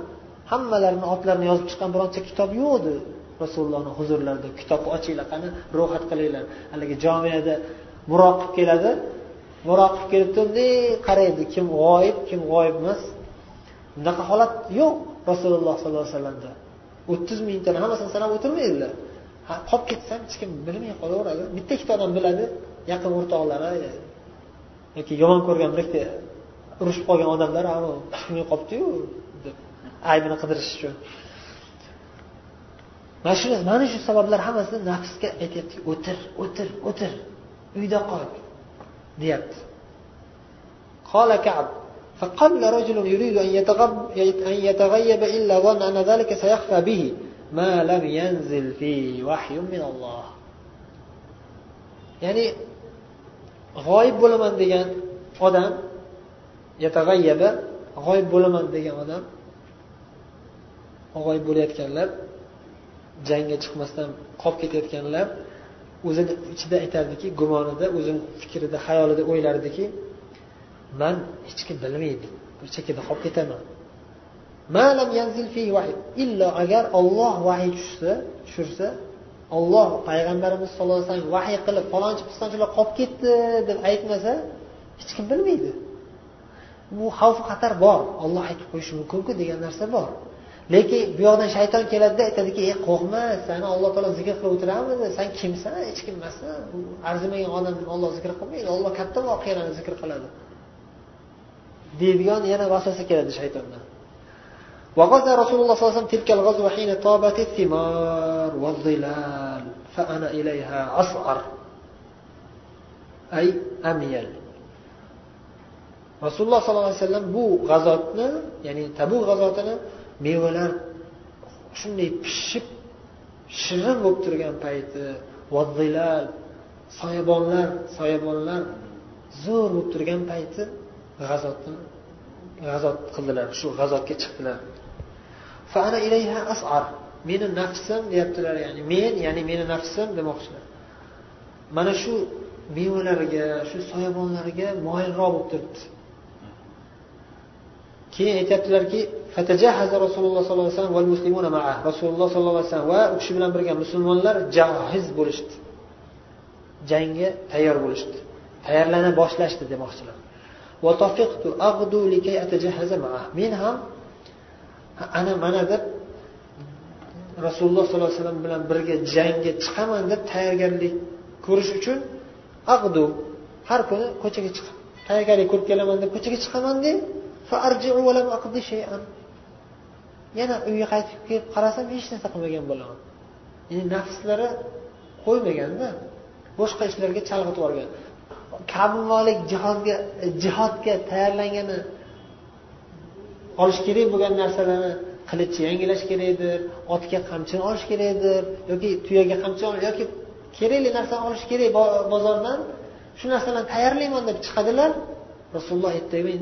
hammalarini otlarini yozib chiqqan bironta kitob yo'q edi rasulullohni huzurlarida kitobni ochinglar qani ro'yxat qilinglar haligi jomiyada muroqib keladi Muroqib kelib turdi qaraydi kim g'oyib kim g'oyib emas. Bunaqa holat yo'q rasululloh sollallohu alayhi vasallamda. O'ttiz mingtani hammasini sanab o'tirmaydilar. Qolib ketsa ham hech kim bilmay qolaveradi. Bitta ikkita odam biladi yaqin o'rtoqlari yoki yomon ko'rgan bir ikkita urushib qolgan odamlar chiqmay qolibdiyu deb aybini qidirish uchun. Mana shu mana shu sabablar hammasi nafsga aytyaptiki o'tir o'tir o'tir uyda qol. deyapti قال كعب فقل رجل يريد أن يتغيب إلا ظن أن ذلك سيخفى به ما لم ينزل فيه وحي من الله ya'ni g'oyib bo'laman degan odam yatag'ayyaba g'oyib bo'laman degan odam g'oyib bo'layotganlar jangga chiqmasdan qolib ketayotganlar o'zini ichida aytardiki gumonida o'zini fikrida xayolida o'ylardiki man hech kim bilmaydi bir chekkada qolib ketaman. Illo agar olloh vahiy tushsa tushirsa olloh payg'ambarimiz sallallohu alayhi vasallam vahiy qilib falonchi pistonchilar qolib ketdi deb aytmasa hech kim bilmaydi. Bu xavf xatar bor. Olloh aytib qo'yishi mumkinku degan narsa bor. lekin bu yoqdan shayton keladida aytadiki ey qo'rqma sani alloh taolo zikr qilib o'tiramidi san kimsan hech kim emassan arzimagan odam olloh zikr qilmaydi olloh katta voqealarni zikr qiladi deydigan yana vasvasa keladi shaytondan وغزا رسول الله صلى الله عليه وسلم تلك الغزوة حين طابت الثمار والظلال فأنا إليها أصغر أي أميل rasululloh sollallohu alayhi vasallam bu g'azotni ya'ni tabuk g'azotini mevalar shunday pishib shirin bo'lib turgan payti vazzilal soyabonlar soyabonlar zo'r bo'lib turgan payti g'azotni g'azot qildilar shu g'azotga chiqdilar. Meni nafsim deyaptilar ya'ni men ya'ni meni nafsim demoqchilar. Mana shu mevalarga shu soyabonlarga moyilroq bo'lib turibdi. Keyin aytyaptilarki rasululloh sollallohu alayhi vasallam rasululloh sollallohu alayhi vasallam va u kishi bilan birga musulmonlar jahiz bo'lishdi. Jangga tayyor bo'lishdi. Tayyorlana boshlashdi demoqchilar. Men ham ana mana deb rasululloh sollallohu alayhi vasallam bilan birga jangga chiqaman deb tayyorgarlik ko'rish uchun ag'du har kuni ko'chaga chiqib tayyorgarlik ko'rib kelaman deb ko'chaga chiqaman deng yana uyga qaytib kelib qarasam hech narsa qilmagan bo'laman. Ya'ni nafslari qo'ymaganda boshqa ishlarga chalg'itib yuborgan. Kabi jihodga jihodga tayyorlangani olish kerak bo'lgan narsalarni qilichni yangilash kerakdir otga qamchini olish kerakdir yoki tuyaga qamchi yoki kerakli narsani olish kerak bozordan shu narsalarni tayyorlayman deb chiqadilar. Rasululloh aytdiki men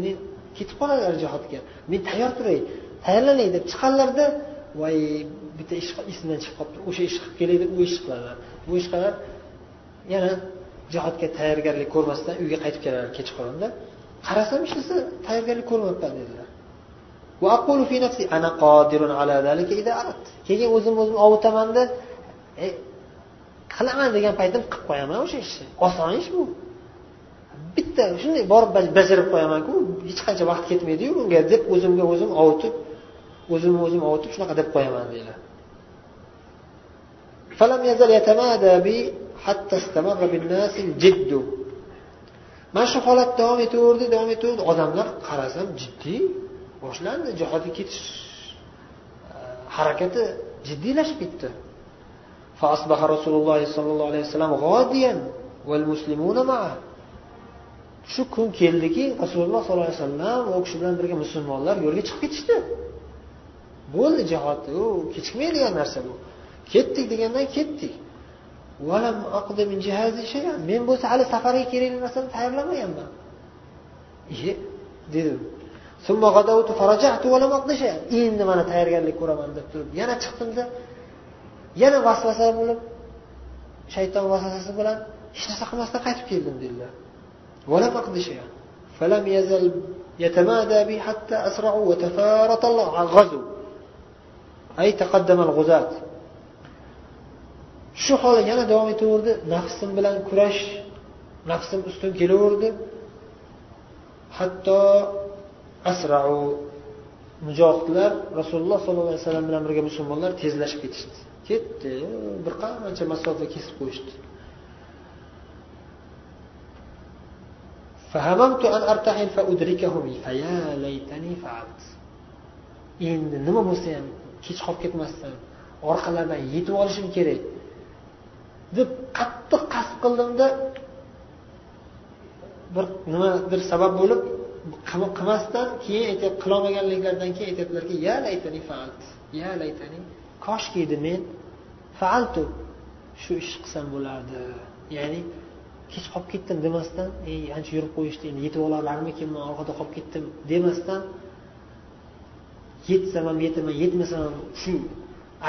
ketib qoladilar jihodga. Men tayyor turay tayyorlanay deb chiqqanlarda voy bitta ish esimdan chiqib qolibdi. O'sha ish qilib kelay deb u ish qiladilar bu ish qilib yana jihodga tayyorgarlik ko'rmasdan uyga qaytib keladilar kechqurunda. Qarasam hech narsa tayyorgarlik ko'rmabman dedilar. Keyin o'zim o'zim ovutamanda e, qilaman degan paytim qilib qo'yaman o'sha ishni. Oson ish bu. bitta shunday borib bajarib qo'yamanku hech qancha vaqt ketmaydiyu bunga deb o'zimga o'zim ovutib o'zimni o'zim ovutib shunaqa deb qo'yaman deydilar mana shu holat davom etaverdi davom etaverdi odamlar qarasam jiddiy boshlandi jihodga ketish harakati jiddiylashib ketdi فأصبح رسول الله صلى الله عليه وسلم غاديا والمسلمون معه shu kun keldiki rasululloh sollallohu alayhi vasallam u kishi bilan birga musulmonlar yo'lga chiqib ketishdi. Bo'ldi jihod u kechikmaydigan narsa bu. Ketdik degandan ketdik. Men bo'lsa hali safarga kerakli narsani tayyorlamaganman. Iye dedim. Endi mana tayyorgarlik ko'raman deb turib yana chiqdimda yana vasvasa bo'lib shayton vasvasasi bilan hech narsa qilmasdan qaytib keldim dedilar. ولم أقض شيئا فلم يزل يتمادى بي حتى أسرعوا وتفارط الغزو أي تقدم الغزاة shu hol yana davom etaverdi nafsim bilan kurash nafsim ustun kelaverdi hatto asrau mujohidlar rasululloh sollallohu alayhi vasallam bilan birga musulmonlar tezlashib ketishdi ketdi bir qancha masofa kesib qo'yishdi Endi nima bo'lsa ham kech qolib ketmasdan orqalaridan yetib olishim kerak deb qattiq qasd qildimda bir nimadir sabab bo'lib qilmasdan keyin aytyap qilolmaganliklaridan keyin aytyaptilarki ya laytani faalt ya laytani koshki edi men faaltu shu ishni qilsam bo'lardi ya'ni kech qolib ketdim demasdan ey ancha yurib qo'yishdi endi yetib olarlarmikin man orqada qolib ketdim demasdan yetsam ham yetaman yetmasam ham shu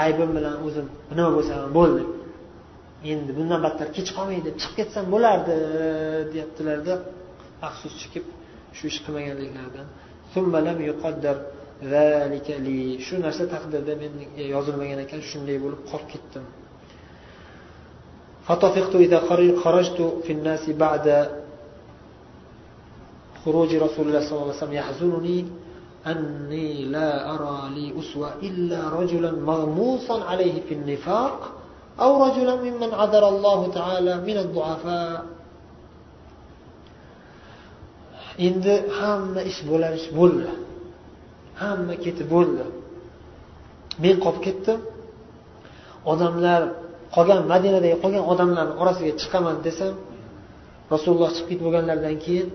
aybim bilan o'zim nima bo'lsa ham bo'ldi. Endi bundan battar kech qolmay deb chiqib ketsam bo'lardi deyaptilarda. Afsus chekib shu ish qilmaganliklaridan. Shu narsa taqdirda men yozilmagan ekan shunday bo'lib qolib ketdim. فطفقت إذا خرجت في الناس بعد خروج رسول الله صلى الله عليه وسلم. يحزنني أني لا أرى لي أسوة إلا رجلا مغموصا عليه في النفاق أو رجلا ممن عذر الله تعالى من الضعفاء. endi hamma ish bo'lar ish bo'ldi hamma ketib bo'ldi men qolib ketdim odamlar qolgan madinadagi qolgan odamlarni orasiga chiqaman desam rasululloh chiqib ketib bo'lganlaridan keyin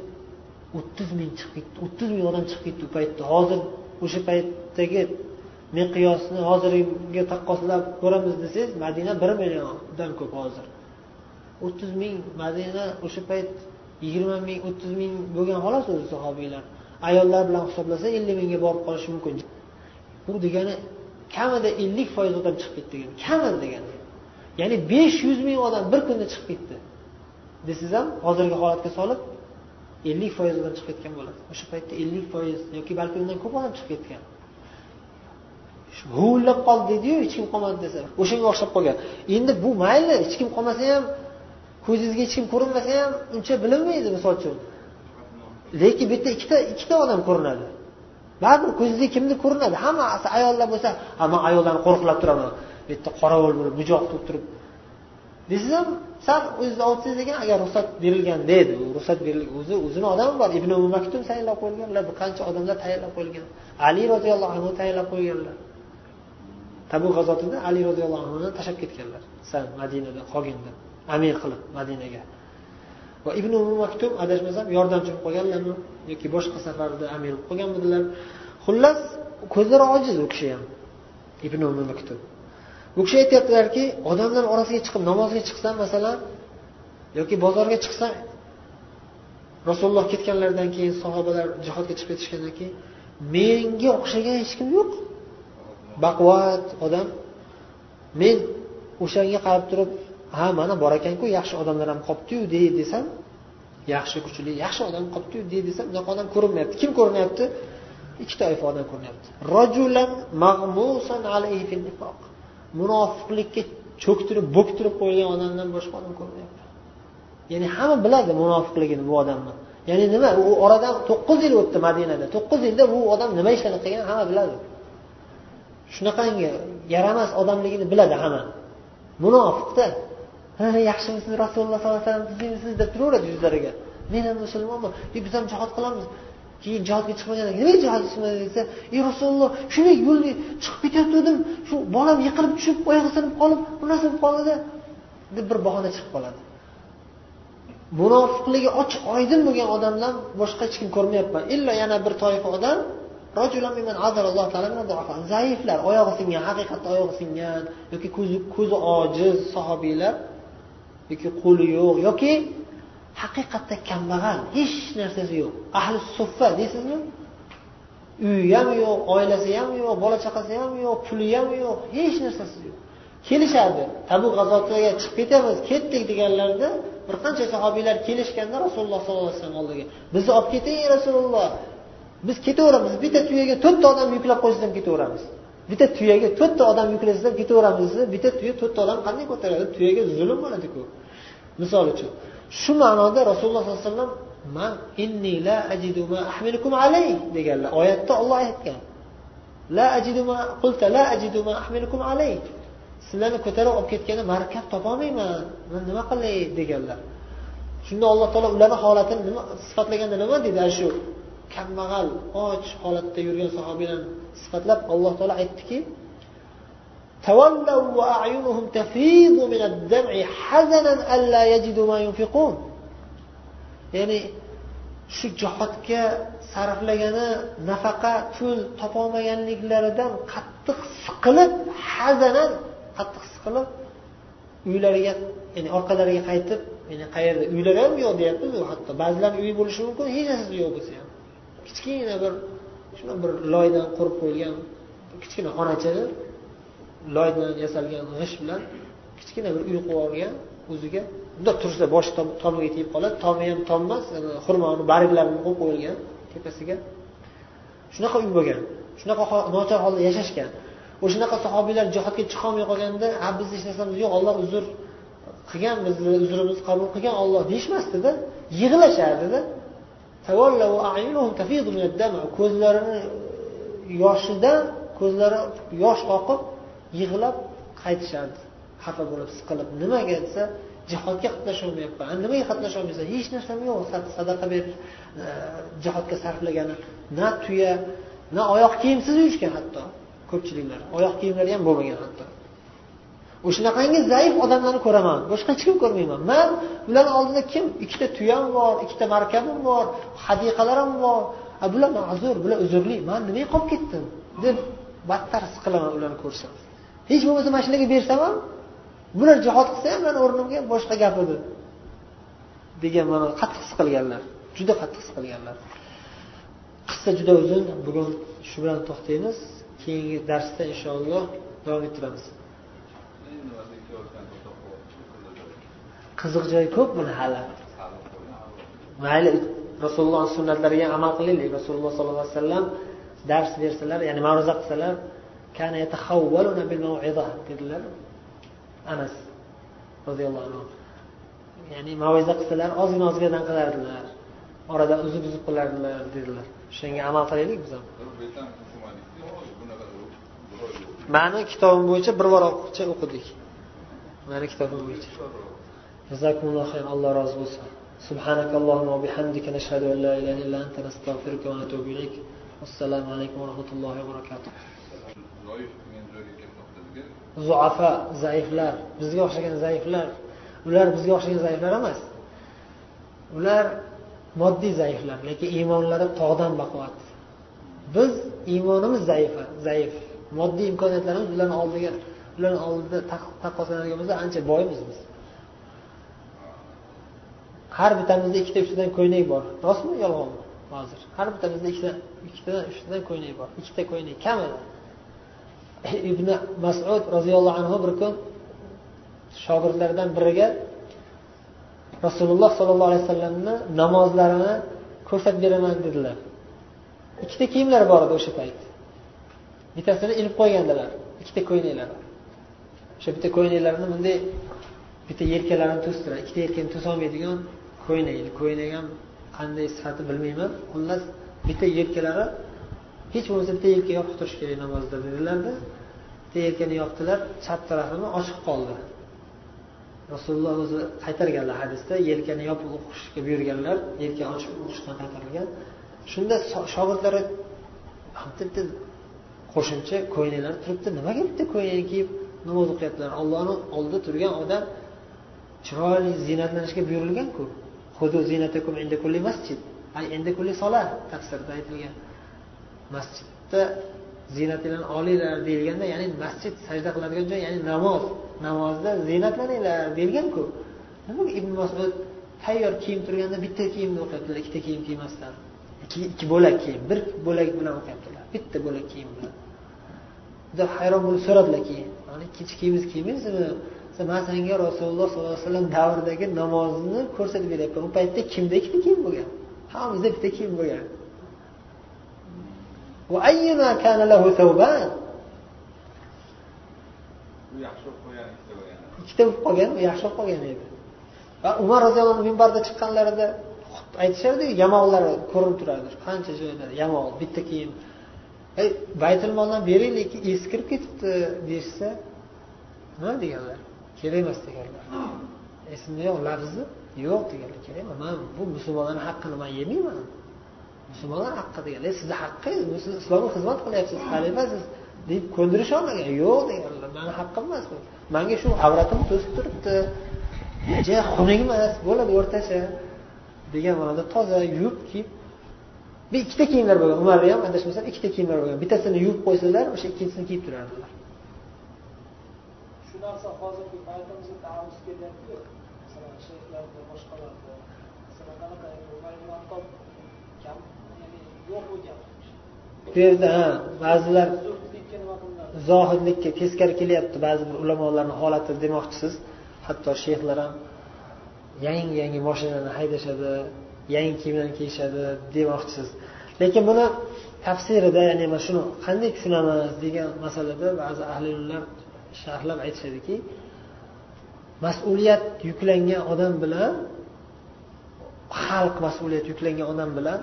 o'ttiz ming chiqib ketdi o'ttiz ming odam chiqib ketdi u paytda. Hozir o'sha paytdagi miqyosni hozirgiga taqqoslab ko'ramiz desangiz madina bir milliondan ko'p hozir. O'ttiz ming madina o'sha payt yigirma ming o'ttiz ming bo'lgan xolos o'zi sahobiylar. Ayollar bilan hisoblasa ellik mingga borib qolishi mumkin. Bu degani kamida ellik foiz odam chiqib ketdi degani kamida degani. Ya'ni besh yuz ming odam bir kunda chiqib ketdi. Desangiz ham hozirgi holatga solib ellik foiz odam chiqib ketgan bo'ladi. O'sha paytda ellik foiz yoki balki undan ko'p odam chiqib ketgan. Huvillab qoldi deydiyu hech kim qolmadi desa. O'shanga o'xshab qolgan. Endi bu mayli hech kim qolmasa ham ko'zingizga hech kim ko'rinmasa ham uncha bilinmaydi misol uchun. Lekin bu yerda ikkita ikkita odam ko'rinadi. Baribir ko'zingizga kimdir ko'rinadi. Hammasi ayollar bo'lsa ha man ayollarni qo'riqlab turaman. Bu yerda qorovul bo'lib bujoq bo'lib turib desangiz ham sal o'zizni olsangiz ekan agar ruxsat berilgan edi ruxsat berilgan o'zi o'zini odami bor. Ibn maktum tayinlab qo'yilganlar bir qancha odamlar tayinlab qo'yilgan. Ali roziyallohu anhu tayinlab qo'yganlar tabu g'azotida ali roziyallohu anhuni tashlab ketganlar. Sal madinada qolganda amir qilib madinaga. Va ibn maktum adashmasam yordamchi bo'lib qolganlarmi yoki boshqa safarda amir bo'lib qolganmidilar xullas ko'zlari ojiz u kishi ham ibn maktum. Bu kishi aytyaptilarki odamlar orasiga chiqib namozga chiqsam masalan yoki bozorga chiqsam rasululloh ketganlaridan keyin sahobalar jihodga chiqib ketishgandan keyin menga o'xshagan hech kim yo'q. Baquvvat odam. Men o'shanga qarab turib ha mana bor ekanku yaxshi odamlar ham qolibdiyu dey desam yaxshi kuchli yaxshi odam qolibdiyu dey desam unaqa odam ko'rinmayapti. Kim ko'rinyapti? Ikki toifa odam ko'rinyapti. Munofiqlikka cho'ktirib bo'ktirib qo'ygan odamdan boshqa odam ko'rmayapti. Ya'ni hamma biladi munofiqligini bu odamni. Ya'ni nima u oradan to'qqiz yil o'tdi madinada to'qqiz yilda bu odam nima ishlarni qilganini hamma biladi. Shunaqangi yaramas odamligini biladi hamma. Munofiqda ha yaxshimisiz rasululloh sollallohu alayhi vasallam bizimisiz deb turaveradi yuzlariga. Men ham musulmonman biz ham jihod qilamiz. Keyin jihodga chiqmagan nimaga jihodga chiqmagan desa ey rasululloh shunday yo'lga chiqib ketayotgandim. Shu bolam yiqilib tushib oyog'i sinib qolib bu narsa bo'lib qoldida deb bir bahona chiqib qoladi. Munofiqligi ochiq oydin bo'lgan odamdan boshqa hech kim ko'rmayapman. Illo yana bir toifa odam zaiflar oyog'i singan haqiqatda oyog'i singan yoki ko'zi ko'zi ojiz sahobiylar yoki qo'li yo'q yoki haqiqatda kambag'al hech narsasi yo'q. Ahli suffa deysizmi? Uyi ham yo'q oilasi ham yo'q bola chaqasi ham yo'q puli ham yo'q hech narsasi yo'q. Kelishadi tabu g'azotiga chiqib ketamiz ketdik deganlarida bir qancha sahobiylar kelishganda rasululloh sollallohu alayhi vasallam oldiga bizni olib keting rasululloh. Biz ketaveramiz bitta tuyaga to'rtta odam yuklab qo'ysangiz ham ketaveramiz. Bitta tuyaga to'rtta odam yuklasangiz ham ketaveramiz bitta tuya to'rtta odam qanday ko'taradi tuyaga zulm bo'ladiku misol uchun shu ma'noda rasululloh sollallohu alayhi vasallam man inni la ajidu ma ahmilukum alayh deganlar. Oyatda olloh aytgan. La ajidu ma qulta la ajidu ma ahmilukum alayh sizlarni ko'tarib olib ketgani markab topolmayman. Man nima qilay deganlar. Shunda alloh taolo ularni holatini nima sifatlaganda nima deydi ana shu kambag'al och holatda yurgan sahobiylarni sifatlab alloh taolo aytdiki تولوا وأعينهم تفيض من الدمع حزنا ألا يجدوا ما ينفقون ya'ni shu jihodga sarflagani nafaqa pul topolmaganliklaridan qattiq siqilib hazanan qattiq siqilib uylariga ya'ni orqalariga qaytib ya'ni qayerda uylari ham yo'q deyapmiz hatto ba'zilarni uyi bo'lishi mumkin hech narsasi yo'q bo'lsa ham kichkina bir shunday bir loydan qurib qo'yilgan kichkina xonachada loydan yasalgan g'isht bilan kichkina bir uy qilib olgan o'ziga bundoq tursa boshi tomiga tegib qoladi. Tomi ham tom emas xurmoni barglarini qo'yib qo'yilgan tepasiga shunaqa uy bo'lgan shunaqa nochor holda yashashgan. O'shanaqa sahobiylar jihodga chiqolmay qolganda ha bizni hech narsamiz yo'q olloh uzr qilgan bizni uzrimizni qabul qilgan olloh deyishmasdida yig'lashardida ko'zlarini yoshidan ko'zlari yosh oqib yig'lab qaytishardi xafa bo'lib siqilib nimaga desa jihodga qatnasholmayapman nimaga qatnasholmaysan hech narsam yo'q. Sadaqa berib e, jihodga sarflagani. Na tuya na oyoq kiyimsiz yurishgan hatto. Ko'pchiliklar oyoq kiyimlari ham bo'lmagan hatto. O'shanaqangi zaif odamlarni ko'raman. Boshqa hech kim ko'rmayman. Man ularni oldida kim? Ikkita tuyam bor ikkita markabim bor hadiqalarim bor. Bular ma'zur bular uzrli. Man nimaga qolib ketdim? deb battar siqilaman ularni ko'rsam. Hech bo'lmasa mana shularga bersam ham bular jihod qilsa ham mani o'rnimga boshqa gap edi. Degan ma'no qattiq his qilganlar juda qattiq his qilganlar. Qissa juda uzun bugun shu bilan to'xtaymiz. Keyingi darsda inshaalloh davom ettiramiz. Qiziq joyi ko'p buni hali. Mayli rasulullohni sunnatlariga amal qilaylik rasululloh sollallohu alayhi vasallam dars bersalar ya'ni ma'ruza qilsalar dedilar anas roziyallohu anhu ya'ni maviza qilsalar ozgina ozginadan qilardilar oradan uzib uzib qilardilar dedilar o'shanga amal qilaylik biz ham mani kitobim bo'yicha bir varoqcha o'qidik mani kitobim bo'yicha jazakumulloh xayr alloh rozi bo'lsin سبحانك اللهم وبحمدك نشهد أن لا إله إلا أنت نستغفرك ونتوب إليك والسلام عليكم ورحمة الله وبركاته Zuafa zaiflar bizga o'xshagan zaiflar. Ular bizga o'xshagan zaiflar emas. Ular moddiy zaiflar lekin iymonlari tog'dan baquvvat. Biz iymonimiz zaif zaif. Moddiy imkoniyatlarimiz ularni oldiga ularni oldida taqqoslanadigan bo'lsa ancha boymiz biz. Har bittamizda ikkita uchtadan ko'ynak bor. Rostmi yolg'onmi hozir. Har bittamizda ikkita ikkitadan uchtadan ko'ynak bor. Ikkita ko'ynak. Kamida. Ibn masud roziyallohu anhu bir kun shogirdlaridan biriga rasululloh sollallohu alayhi vasallamni namozlarini ko'rsatib beraman dedilar. Ikkita kiyimlari bor edi o'sha payt. Bittasini ilib qo'ygandilar. Ikkita ko'ylaklar o'sha bitta ko'ylaklarni bunday bitta yelkalarini to'sdilar. Ikkita yelkani to'solmaydigan ko'ylak ko'ylak ham qanday sifati bilmayman. Xullas bitta yelkalari hech bo'lmasa bitta yelka yopiq kerak namozda dedilarda. Bitta yelkani yopdilar chap tarafini ochiq qoldi. Rasululloh o'zi qaytarganlar hadisda yelkani yopib o'qishga buyurganlar yelka ochib o'qishdan qaytarilgan. Shunda shogirdlari bitta qo'shimcha ko'ylaklar turibdi nimaga bitta ko'ylak kiyib namoz o'qiyaptilar? Ollohni oldida turgan odam chiroyli ziynatlanishga buyurilganku. Masjid ay endi kulli sola tafsirda aytilgan. Masjidda ziynatinglarni olinglar deyilganda ya'ni masjid sajda qiladigan joy ya'ni namoz namozda ziynatlaninglar deyilganku. Nimaga ibn masud tayyor kiyim turganda bitta kiyimni o'qiyaptilar ikkita kiyim kiymasdan. Ikki bo'lak kiyim bir bo'lak bilan o'qiyaptilar bitta bo'lak kiyim bilan. Juda hayron bo'lib so'radilar keyin ikkinchi kiyimizni kiymaysizmi man senga rasululloh sollallohu alayhi vasallam davridagi namozni ko'rsatib beryapman u paytda kimda ikkita kiyim bo'lgan? Hammamizda bitta kiyim bo'lgan. Ikkita bo'lib qolgan yaxshi bo'lib qolgan edi. Va umar roziyallohu anhu minbarda chiqqanlarida aytishardiku yamoqlari ko'rinib turardi qancha joyda yamoq bitta kiyim. Ey baytul moldan beraylik eskirib ketibdi deyishsa nima deganlar? Kerak emas deganlar. Esimda yo'q lafzi yo'q deganlar kerak emas. Man bu musulmonlarni haqqini man yemayman musulmonlar haqqi deganlar sizni haqqingiz siz islomga xizmat qilyapsiz xalifasiz deb ko'ndirish olmagan. Yo'q deganlar mani haqqim emas bu. Manga shu avratim to'sib turibdi. Ja xunuk emas bo'ladi o'rtacha degan ma'noda toza yuvib kiyib bir ikkita kiyimlar bo'lgan umarni ham adashmasam ikkita kiyimlar bo'lgan. Bittasini yuvib qo'ysalar o'sha ikkinchisini kiyib turardilar. Shu narsa hozirgi paytimizda taomuz kelyaptiku masalan shayxlarda boshqalarda masalan qanaqa kam yo'q bo'lgan bu yerda ha ba'zilar zohidlikka teskari kelyapti. Ba'zi bir ulamolarni holati demoqchisiz. Hatto shayxlar ham yangi yangi mashinalarni haydashadi yangi kiyimlarni kiyishadi demoqchisiz. Lekin buni tafsirida ya'ni mana shuni qanday tushunamiz degan masalada ba'zi ahli ilmlar sharhlab aytishadiki mas'uliyat yuklangan odam bilan xalq mas'uliyat yuklangan odam bilan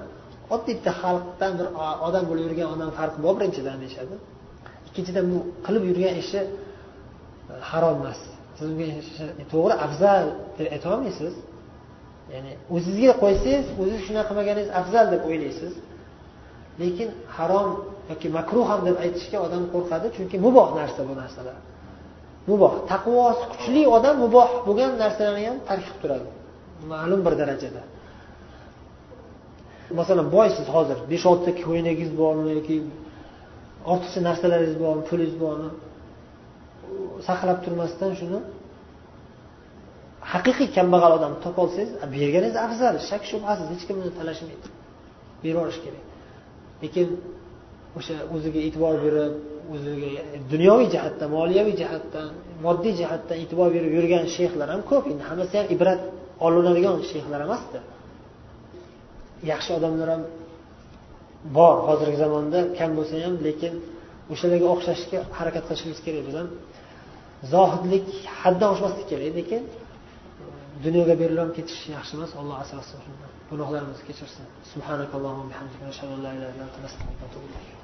oddiy bitta xalqdan bir odam bo'lib yurgan odam farqi bor birinchidan deyishadi. Ikkinchidan bu qilib yurgan ishi e, harom emas. Siz unga e, to'g'ri afzal deb aytolmaysiz ya'ni o'zizga qo'ysangiz o'ziz shunaqa qilmaganingiz afzal deb o'ylaysiz. Lekin harom yoki makruh ham deb aytishga odam qo'rqadi chunki muboh narsa bu narsalar. Muboh taqvosi kuchli odam muboh bo'lgan narsalarni ham tark qilib turadi. Ma'lum bir darajada. Masalan boysiz hozir? Besh oltita ko'ylagingiz bormi yoki ortiqcha narsalaringiz bormi pulingiz bormi? Saqlab turmasdan shuni haqiqiy kambag'al odamni topolsangiz berganingiz afzal shak shubhasiz hech kim uni talashmaydi. Berib yuborish kerak. Lekin o'sha o'ziga e'tibor berib o'ziga dunyoviy jihatdan moliyaviy jihatdan moddiy jihatdan e'tibor berib yurgan shayxlar ham ko'p. Endi hammasi ham ibrat olinadigan shayxlar emasda yaxshi odamlar ham bor hozirgi zamonda kam bo'lsa ham lekin o'shalarga o'xshashga harakat qilishimiz kerak biz ham zohidlik haddan oshmaslik kerak lekin dunyoga berilib ketish yaxshi emas alloh asrasin gunohlarimizni kechirsin. Subhanakallohumma bihamdika nashhadu an la ilaha illa anta va ilayk.